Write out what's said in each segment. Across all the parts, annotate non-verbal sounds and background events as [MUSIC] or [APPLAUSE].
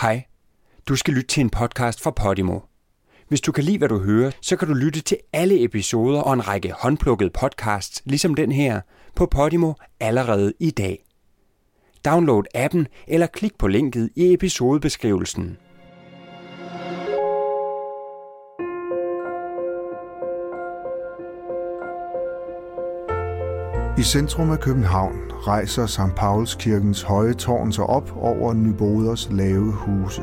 Hej. Du skal lytte til en podcast fra Podimo. Hvis du kan lide, hvad du hører, så kan du lytte til alle episoder og en række håndplukkede podcasts, ligesom den her, på Podimo allerede i dag. Download appen eller klik på linket i episodebeskrivelsen. I centrum af København rejser St. Pauls kirkens høje tårn sig op over Nyboders lave huse.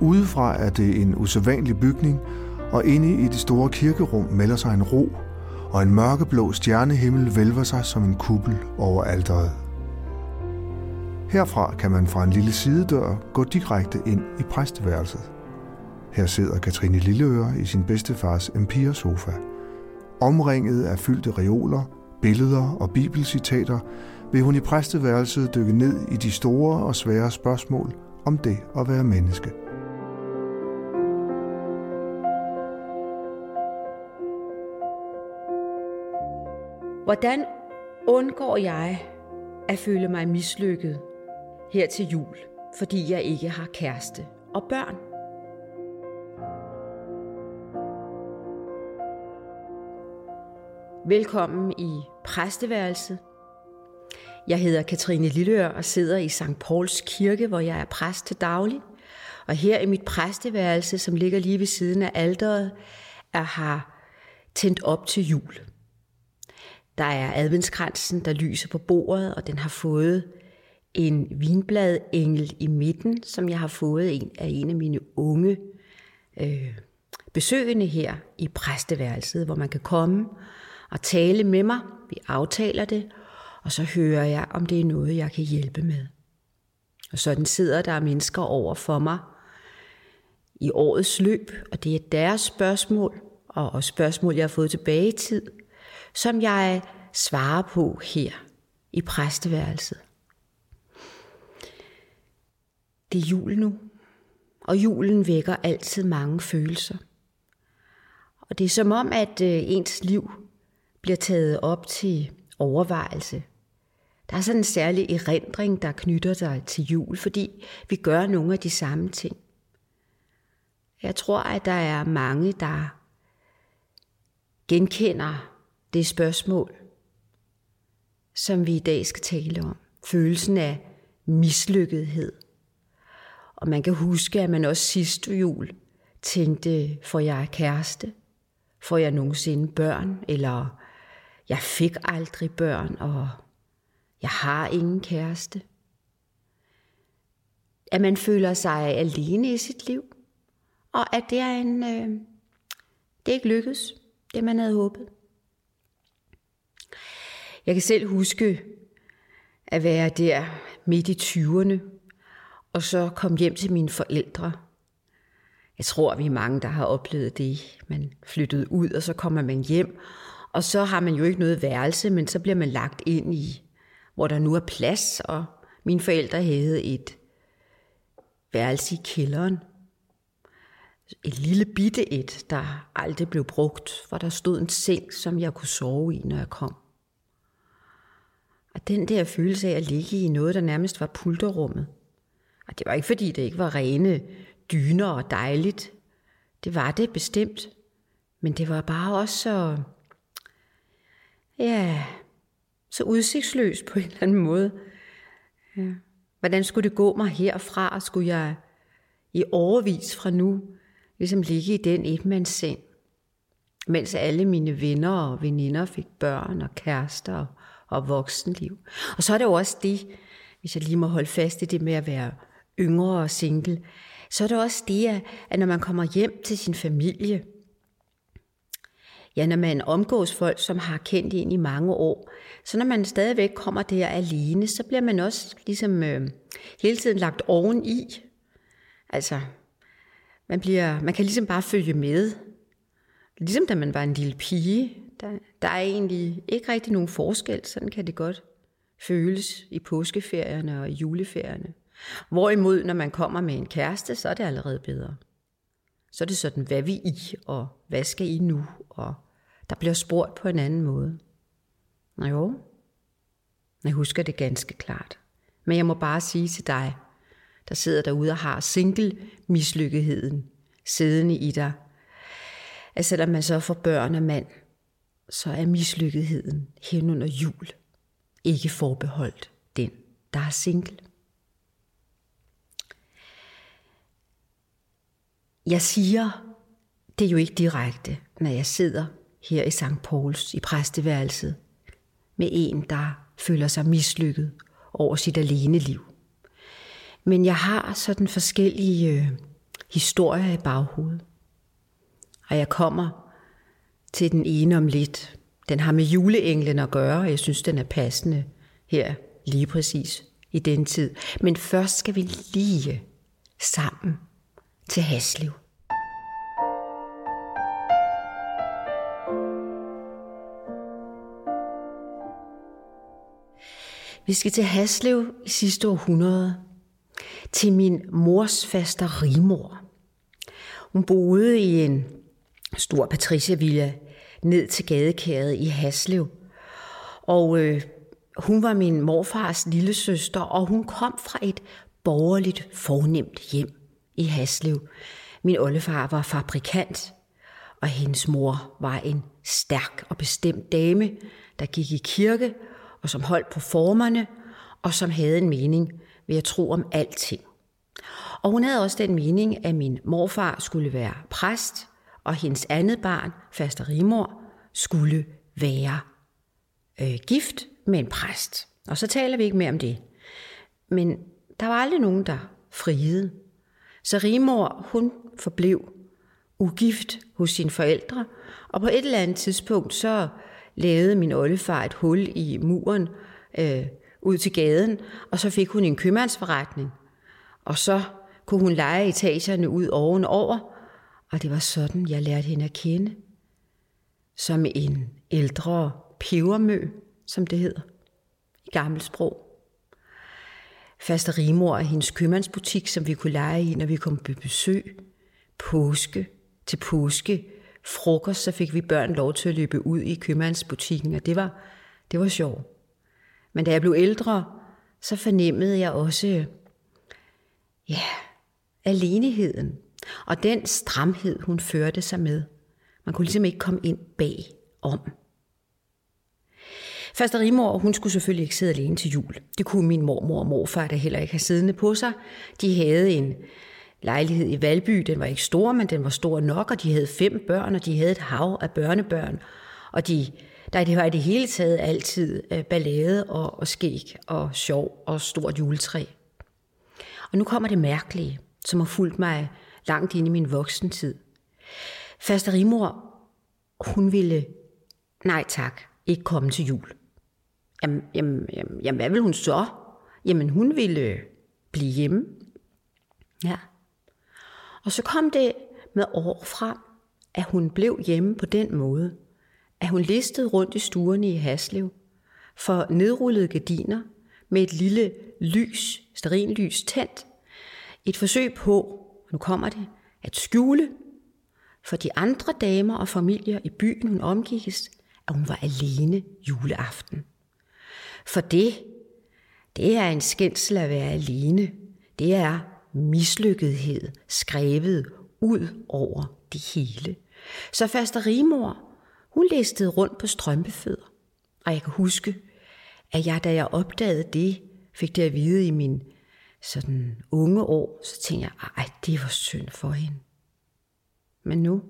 Udefra er det en usædvanlig bygning, og inde i det store kirkerum melder sig en ro, og en mørkeblå stjernehimmel vælver sig som en kuppel over alteret. Herfra kan man fra en lille sidedør gå direkte ind i præsteværelset. Her sidder Katrine Lilleøre i sin bedstefars Empire-sofa. Omringet af fyldte reoler, billeder og bibelcitater, vil hun i præsteværelset dykke ned i de store og svære spørgsmål om det at være menneske. Hvordan undgår jeg at føle mig mislykket her til jul, fordi jeg ikke har kæreste og børn? Velkommen i præsteværelset. Jeg hedder Katrine Lilleør og sidder i St. Pauls Kirke, hvor jeg er præst til daglig. Og her i mit præsteværelse, som ligger lige ved siden af alderet, er har tændt op til jul. Der er adventskransen, der lyser på bordet, og den har fået en vinbladengel i midten, som jeg har fået en af en af mine unge øh, besøgende her i præsteværelset, hvor man kan komme og tale med mig. Vi aftaler det, og så hører jeg, om det er noget, jeg kan hjælpe med. Og sådan sidder der mennesker over for mig i årets løb, og det er deres spørgsmål, og også spørgsmål, jeg har fået tilbage i tid, som jeg svarer på her i præsteværelset. Det er jul nu, og julen vækker altid mange følelser. Og det er som om, at øh, ens liv bliver taget op til overvejelse. Der er sådan en særlig erindring, der knytter sig til jul, fordi vi gør nogle af de samme ting. Jeg tror, at der er mange, der genkender det spørgsmål, som vi i dag skal tale om. Følelsen af mislykkethed. Og man kan huske, at man også sidste jul tænkte, får jeg kæreste? Får jeg nogensinde børn? Eller jeg fik aldrig børn, og jeg har ingen kæreste. At man føler sig alene i sit liv, og at det er en, øh, det ikke lykkes, det man havde håbet. Jeg kan selv huske at være der midt i 20'erne, og så komme hjem til mine forældre. Jeg tror, vi er mange, der har oplevet det. Man flyttede ud, og så kommer man hjem, og så har man jo ikke noget værelse, men så bliver man lagt ind i, hvor der nu er plads, og mine forældre havde et værelse i kælderen. Et lille bitte et, der aldrig blev brugt, hvor der stod en seng, som jeg kunne sove i, når jeg kom. Og den der følelse af at ligge i noget, der nærmest var pulterummet. Og det var ikke fordi, det ikke var rene dyner og dejligt. Det var det bestemt. Men det var bare også så ja, så udsigtsløs på en eller anden måde. Ja. Hvordan skulle det gå mig herfra, og skulle jeg i overvis fra nu ligesom ligge i den etmandsseng, mens alle mine venner og veninder fik børn og kærester og, og voksenliv. Og så er det jo også det, hvis jeg lige må holde fast i det med at være yngre og single, så er det også det, at når man kommer hjem til sin familie, ja, når man omgås folk, som har kendt en i mange år, så når man stadigvæk kommer der alene, så bliver man også ligesom øh, hele tiden lagt oven i. Altså, man, bliver, man kan ligesom bare følge med. Ligesom da man var en lille pige. Der, der er egentlig ikke rigtig nogen forskel. Sådan kan det godt føles i påskeferierne og i juleferierne. Hvorimod, når man kommer med en kæreste, så er det allerede bedre. Så er det sådan, hvad vi I, og hvad skal I nu, og der bliver spurgt på en anden måde. Nå jo, jeg husker det ganske klart. Men jeg må bare sige til dig, der sidder derude og har single mislykketheden siddende i dig. At selvom man så får børn og mand, så er mislykketheden hen under jul ikke forbeholdt den, der er single. Jeg siger det er jo ikke direkte, når jeg sidder her i St. Pauls i præsteværelset med en, der føler sig mislykket over sit alene liv. Men jeg har sådan forskellige øh, historier i baghovedet. Og jeg kommer til den ene om lidt. Den har med juleenglen at gøre, og jeg synes, den er passende her lige præcis i den tid. Men først skal vi lige sammen til Haslev. Vi skal til Haslev i sidste århundrede, til min mors faster rimor. Hun boede i en stor patriciavilla ned til gadekæret i Haslev. Og øh, hun var min morfars lille søster, og hun kom fra et borgerligt fornemt hjem i Haslev. Min oldefar var fabrikant, og hendes mor var en stærk og bestemt dame, der gik i kirke og som holdt på formerne, og som havde en mening ved at tro om alting. Og hun havde også den mening, at min morfar skulle være præst, og hendes andet barn, faster Rimor, skulle være øh, gift med en præst. Og så taler vi ikke mere om det. Men der var aldrig nogen, der friede. Så Rimor, hun forblev ugift hos sine forældre, og på et eller andet tidspunkt, så lavede min oldefar et hul i muren øh, ud til gaden, og så fik hun en købmandsforretning. Og så kunne hun lege etagerne ud ovenover, og det var sådan, jeg lærte hende at kende. Som en ældre pebermø, som det hedder i gammelt sprog. Faste Rimor er hendes købmandsbutik, som vi kunne lege i, når vi kom på besøg. Påske til påske frokost, så fik vi børn lov til at løbe ud i købmandsbutikken, og det var, det var sjovt. Men da jeg blev ældre, så fornemmede jeg også, ja, aleneheden. Og den stramhed, hun førte sig med. Man kunne ligesom ikke komme ind bag om. Faste Rimor, hun skulle selvfølgelig ikke sidde alene til jul. Det kunne min mormor og morfar da heller ikke have siddende på sig. De havde en lejlighed i Valby. Den var ikke stor, men den var stor nok, og de havde fem børn, og de havde et hav af børnebørn. Og de, der det var i det hele taget altid øh, ballade og, og skæg og sjov og stort juletræ. Og nu kommer det mærkelige, som har fulgt mig langt ind i min voksentid. Faste Rimor, hun ville, nej tak, ikke komme til jul. Jamen, jamen, jamen, jamen, hvad vil hun så? Jamen, hun ville blive hjemme. Ja. Og så kom det med år frem, at hun blev hjemme på den måde, at hun listede rundt i stuerne i Haslev for nedrullede gardiner med et lille lys, lys tændt. Et forsøg på, nu kommer det, at skjule for de andre damer og familier i byen, hun omgikkes, at hun var alene juleaften. For det, det er en skændsel at være alene. Det er mislykkethed skrevet ud over det hele. Så faste Rimor, hun listede rundt på strømpefødder. Og jeg kan huske, at jeg, da jeg opdagede det, fik det at vide i min sådan unge år, så tænkte jeg, ej, det var synd for hende. Men nu,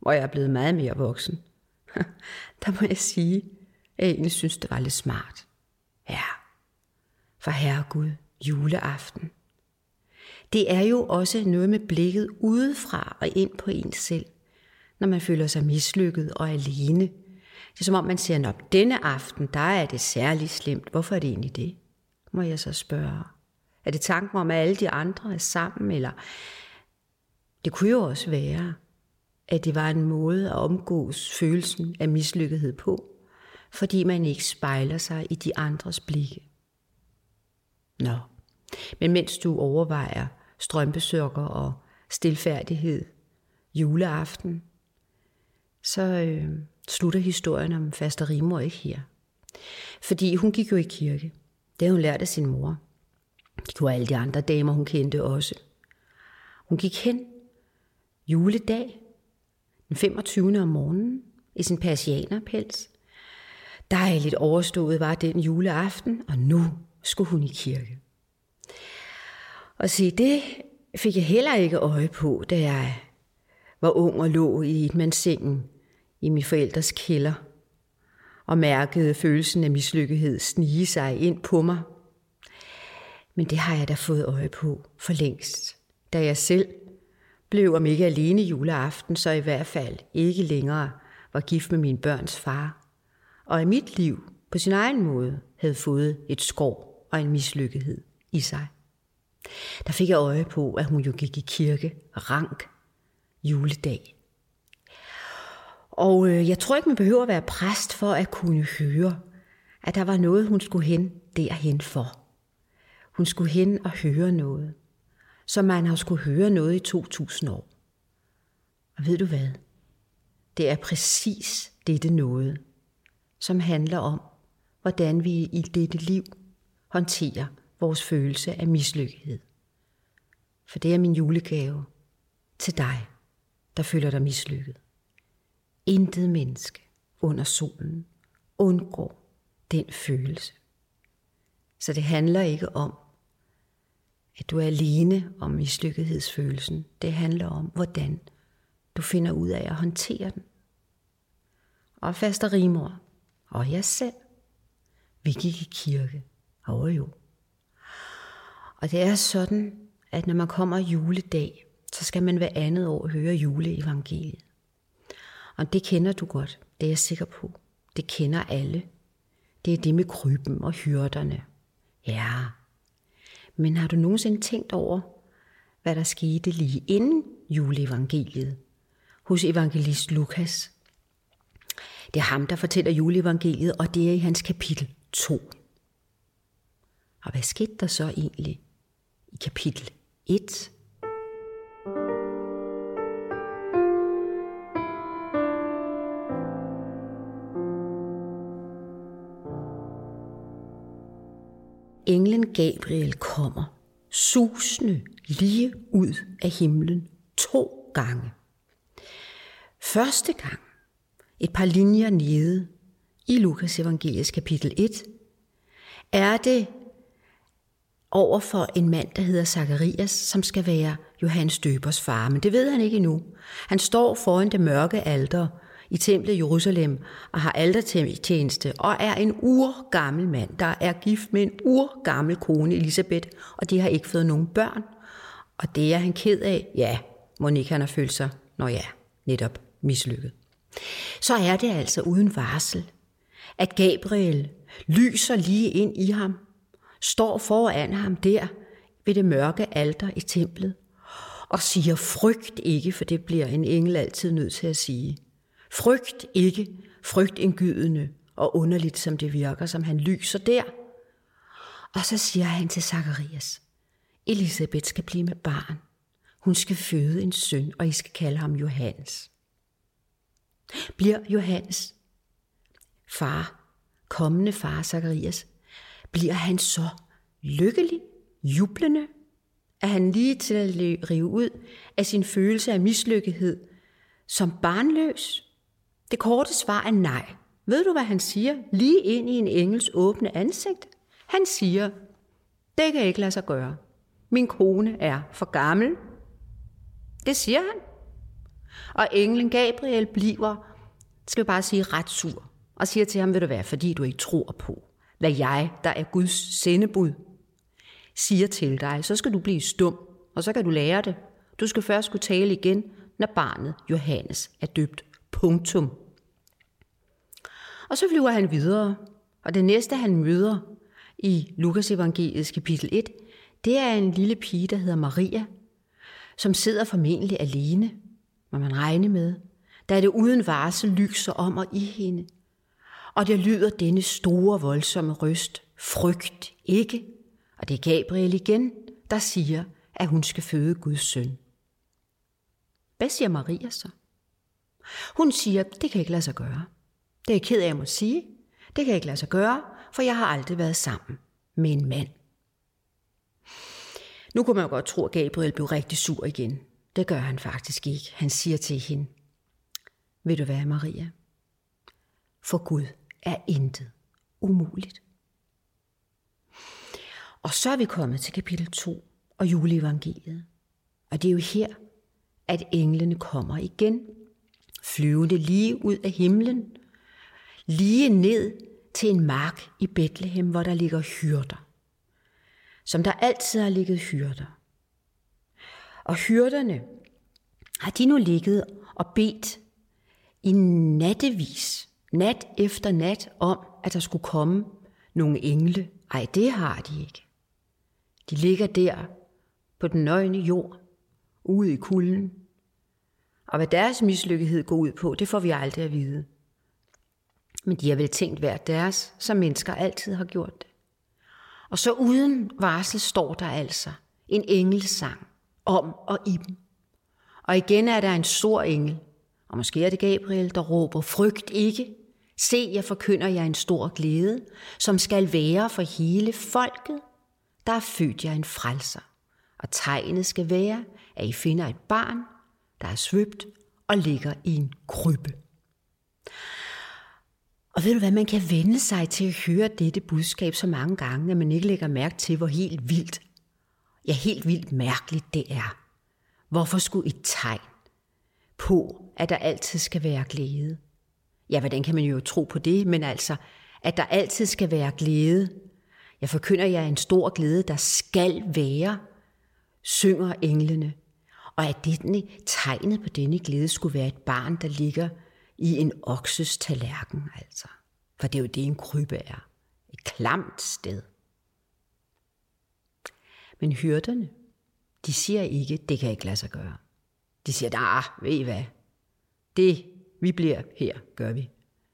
hvor jeg er blevet meget mere voksen, [LAUGHS] der må jeg sige, at jeg egentlig synes, det var lidt smart. Ja, for herregud, juleaften – det er jo også noget med blikket udefra og ind på en selv, når man føler sig mislykket og alene. Det er som om man siger, at denne aften, der er det særligt slemt. Hvorfor er det egentlig det? Må jeg så spørge. Er det tanken om, at alle de andre er sammen? Eller det kunne jo også være, at det var en måde at omgås følelsen af mislykkethed på, fordi man ikke spejler sig i de andres blikke. Nå, men mens du overvejer, strømpesokker og stilfærdighed juleaften, så øh, slutter historien om faste Rimor ikke her. Fordi hun gik jo i kirke. Det havde hun lært af sin mor. Det kunne alle de andre damer, hun kendte også. Hun gik hen juledag, den 25. om morgenen, i sin persianerpels. Dejligt overstået var den juleaften, og nu skulle hun i kirke. Og se, det fik jeg heller ikke øje på, da jeg var ung og lå i etmandssengen i min forældres kælder og mærkede følelsen af mislykkethed snige sig ind på mig. Men det har jeg da fået øje på for længst, da jeg selv blev om ikke alene juleaften, så i hvert fald ikke længere var gift med min børns far, og i mit liv på sin egen måde havde fået et skår og en mislykkethed i sig. Der fik jeg øje på, at hun jo gik i kirke rank juledag. Og øh, jeg tror ikke, man behøver at være præst for at kunne høre, at der var noget, hun skulle hen derhen for. Hun skulle hen og høre noget, som man har skulle høre noget i 2000 år. Og ved du hvad? Det er præcis dette noget, som handler om, hvordan vi i dette liv håndterer vores følelse af mislykkethed. For det er min julegave til dig, der føler dig mislykket. Intet menneske under solen undgår den følelse. Så det handler ikke om, at du er alene om mislykkethedsfølelsen. Det handler om, hvordan du finder ud af at håndtere den. Og faster rimor, og jeg selv, vi gik i kirke over jo. Og det er sådan, at når man kommer juledag, så skal man hver andet år høre juleevangeliet. Og det kender du godt, det er jeg sikker på. Det kender alle. Det er det med kryben og hyrderne. Ja. Men har du nogensinde tænkt over, hvad der skete lige inden juleevangeliet hos evangelist Lukas? Det er ham, der fortæller juleevangeliet, og det er i hans kapitel 2. Og hvad skete der så egentlig i kapitel 1? englen Gabriel kommer susende lige ud af himlen to gange. Første gang, et par linjer nede i Lukas evangelies kapitel 1, er det over for en mand, der hedder Zakarias, som skal være Johannes Døbers far. Men det ved han ikke endnu. Han står foran det mørke alter i templet i Jerusalem og har altertjeneste og er en urgammel mand, der er gift med en urgammel kone, Elisabeth, og de har ikke fået nogen børn. Og det er han ked af. Ja, Monika han har følt sig, når ja, netop mislykket. Så er det altså uden varsel, at Gabriel lyser lige ind i ham, står foran ham der ved det mørke alter i templet, og siger, frygt ikke, for det bliver en engel altid nødt til at sige. Frygt ikke, frygt indgydende og underligt, som det virker, som han lyser der. Og så siger han til Zakarias, Elisabeth skal blive med barn. Hun skal føde en søn, og I skal kalde ham Johannes. Bliver Johannes far, kommende far Zakarias, bliver han så lykkelig, jublende, at han lige til at rive ud af sin følelse af mislykkethed som barnløs? Det korte svar er nej. Ved du, hvad han siger? Lige ind i en engels åbne ansigt. Han siger, det kan ikke lade sig gøre. Min kone er for gammel. Det siger han. Og englen Gabriel bliver, skal vi bare sige, ret sur. Og siger til ham, vil du være, fordi du ikke tror på, hvad jeg, der er Guds sendebud, siger til dig. Så skal du blive stum, og så kan du lære det. Du skal først kunne tale igen, når barnet Johannes er døbt. Punktum. Og så flyver han videre, og det næste han møder i Lukas evangeliets kapitel 1, det er en lille pige, der hedder Maria, som sidder formentlig alene, må man regne med, da det uden varsel lyser om og i hende. Og der lyder denne store, voldsomme røst, frygt ikke. Og det er Gabriel igen, der siger, at hun skal føde Guds søn. Hvad siger Maria så? Hun siger, det kan ikke lade sig gøre. Det er jeg ked af at må sige. Det kan jeg ikke lade sig gøre, for jeg har aldrig været sammen med en mand. Nu kunne man godt tro, at Gabriel blev rigtig sur igen. Det gør han faktisk ikke. Han siger til hende, Vil du være, Maria? For Gud er intet umuligt. Og så er vi kommet til kapitel 2 og juleevangeliet. Og det er jo her, at englene kommer igen, flyvende lige ud af himlen, lige ned til en mark i Bethlehem, hvor der ligger hyrder. Som der altid har ligget hyrder. Og hyrderne har de nu ligget og bedt i nattevis, nat efter nat, om, at der skulle komme nogle engle. Ej, det har de ikke. De ligger der på den nøgne jord, ude i kulden. Og hvad deres mislykkethed går ud på, det får vi aldrig at vide. Men de har vel tænkt hver deres, som mennesker altid har gjort det. Og så uden varsel står der altså en engelsang om og i dem. Og igen er der en stor engel, og måske er det Gabriel, der råber, frygt ikke. Se, jeg forkynder jer en stor glæde, som skal være for hele folket. Der er født jer en frelser. Og tegnet skal være, at I finder et barn, der er svøbt og ligger i en krybbe. Og ved du hvad, man kan vende sig til at høre dette budskab så mange gange, at man ikke lægger mærke til, hvor helt vildt, ja helt vildt mærkeligt det er. Hvorfor skulle et tegn på, at der altid skal være glæde? Ja, hvordan kan man jo tro på det, men altså, at der altid skal være glæde. Jeg forkynder jer en stor glæde, der skal være, synger englene. Og at denne tegnet på denne glæde skulle være et barn, der ligger i en okses tallerken, altså. For det er jo det, en krybbe er. Et klamt sted. Men hyrderne, de siger ikke, det kan ikke lade sig gøre. De siger, ah, ved I hvad? Det, vi bliver her, gør vi.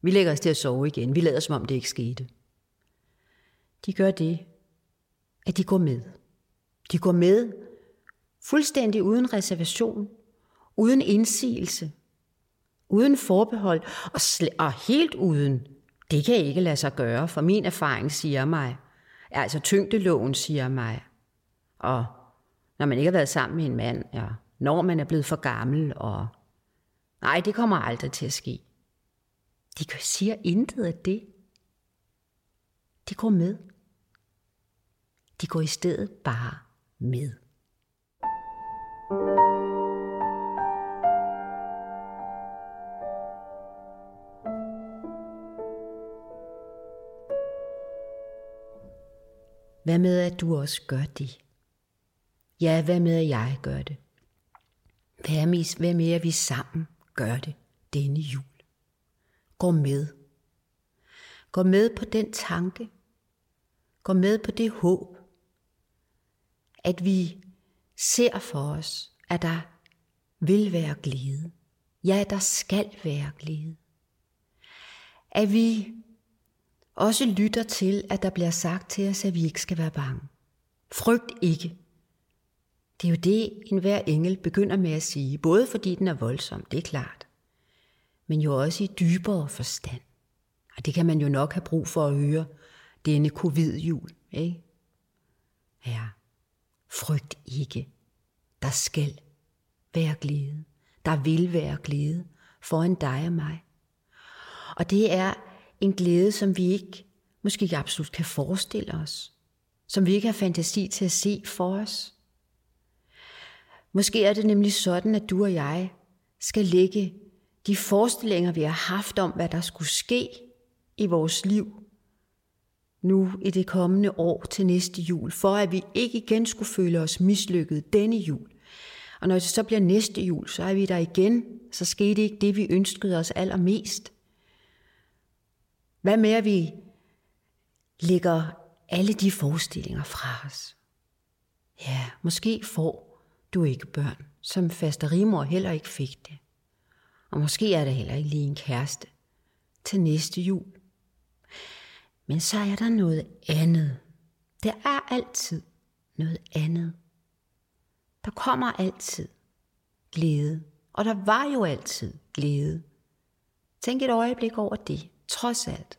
Vi lægger os til at sove igen. Vi lader som om det ikke skete. De gør det, at de går med. De går med fuldstændig uden reservation, uden indsigelse, uden forbehold og, sl- og helt uden. Det kan ikke lade sig gøre, for min erfaring siger mig, altså tyngdeloven siger mig, og når man ikke har været sammen med en mand, ja, når man er blevet for gammel, og nej, det kommer aldrig til at ske. De siger intet af det. De går med. De går i stedet bare med. Hvad med, at du også gør det? Ja, hvad med, at jeg gør det? Hvad med, hvad med at vi sammen gør det denne jul? Gå med. Gå med på den tanke. Gå med på det håb, at vi ser for os, at der vil være glæde. Ja, der skal være glæde. At vi også lytter til, at der bliver sagt til os, at vi ikke skal være bange. Frygt ikke. Det er jo det, enhver engel begynder med at sige, både fordi den er voldsom, det er klart, men jo også i dybere forstand. Og det kan man jo nok have brug for at høre denne covid-jul, ikke? Ja, frygt ikke. Der skal være glæde. Der vil være glæde foran dig og mig. Og det er en glæde, som vi ikke måske ikke absolut kan forestille os. Som vi ikke har fantasi til at se for os. Måske er det nemlig sådan, at du og jeg skal lægge de forestillinger, vi har haft om, hvad der skulle ske i vores liv, nu i det kommende år til næste jul, for at vi ikke igen skulle føle os mislykket denne jul. Og når det så bliver næste jul, så er vi der igen, så skete ikke det, vi ønskede os allermest. Hvad med, at vi lægger alle de forestillinger fra os? Ja, måske får du ikke børn, som fasterimor heller ikke fik det. Og måske er der heller ikke lige en kæreste til næste jul. Men så er der noget andet. Der er altid noget andet. Der kommer altid glæde. Og der var jo altid glæde. Tænk et øjeblik over det, trods alt.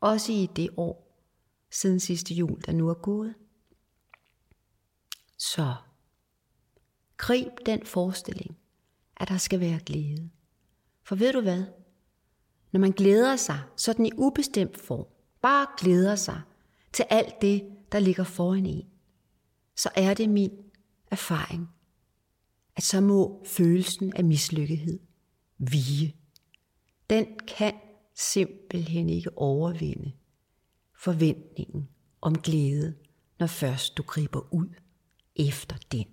Også i det år siden sidste jul, der nu er gået. Så grib den forestilling, at der skal være glæde. For ved du hvad? Når man glæder sig, sådan i ubestemt form, bare glæder sig til alt det, der ligger foran en, så er det min erfaring, at så må følelsen af mislykkethed vige. Den kan simpelthen ikke overvinde forventningen om glæde, når først du griber ud efter den.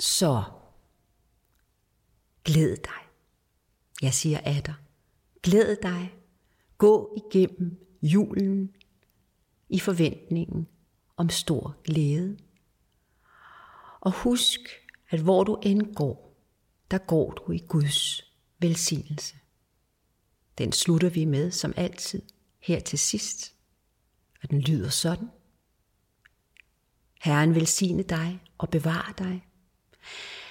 Så glæd dig. Jeg siger af dig. Glæd dig. Gå igennem julen i forventningen om stor glæde. Og husk, at hvor du end går, der går du i Guds velsignelse. Den slutter vi med som altid her til sidst. Og den lyder sådan. Herren velsigne dig og bevare dig.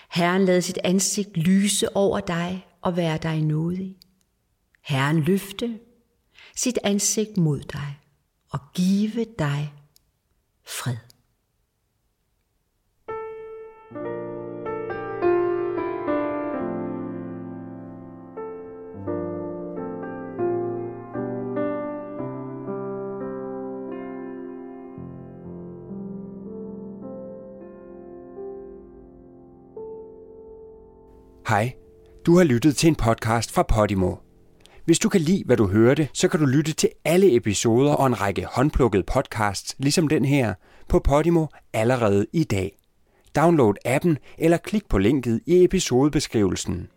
Herren lad sit ansigt lyse over dig og være dig nådig. Herren løfte sit ansigt mod dig og give dig fred. Du har lyttet til en podcast fra Podimo. Hvis du kan lide, hvad du hørte, så kan du lytte til alle episoder og en række håndplukkede podcasts, ligesom den her, på Podimo allerede i dag. Download appen eller klik på linket i episodebeskrivelsen.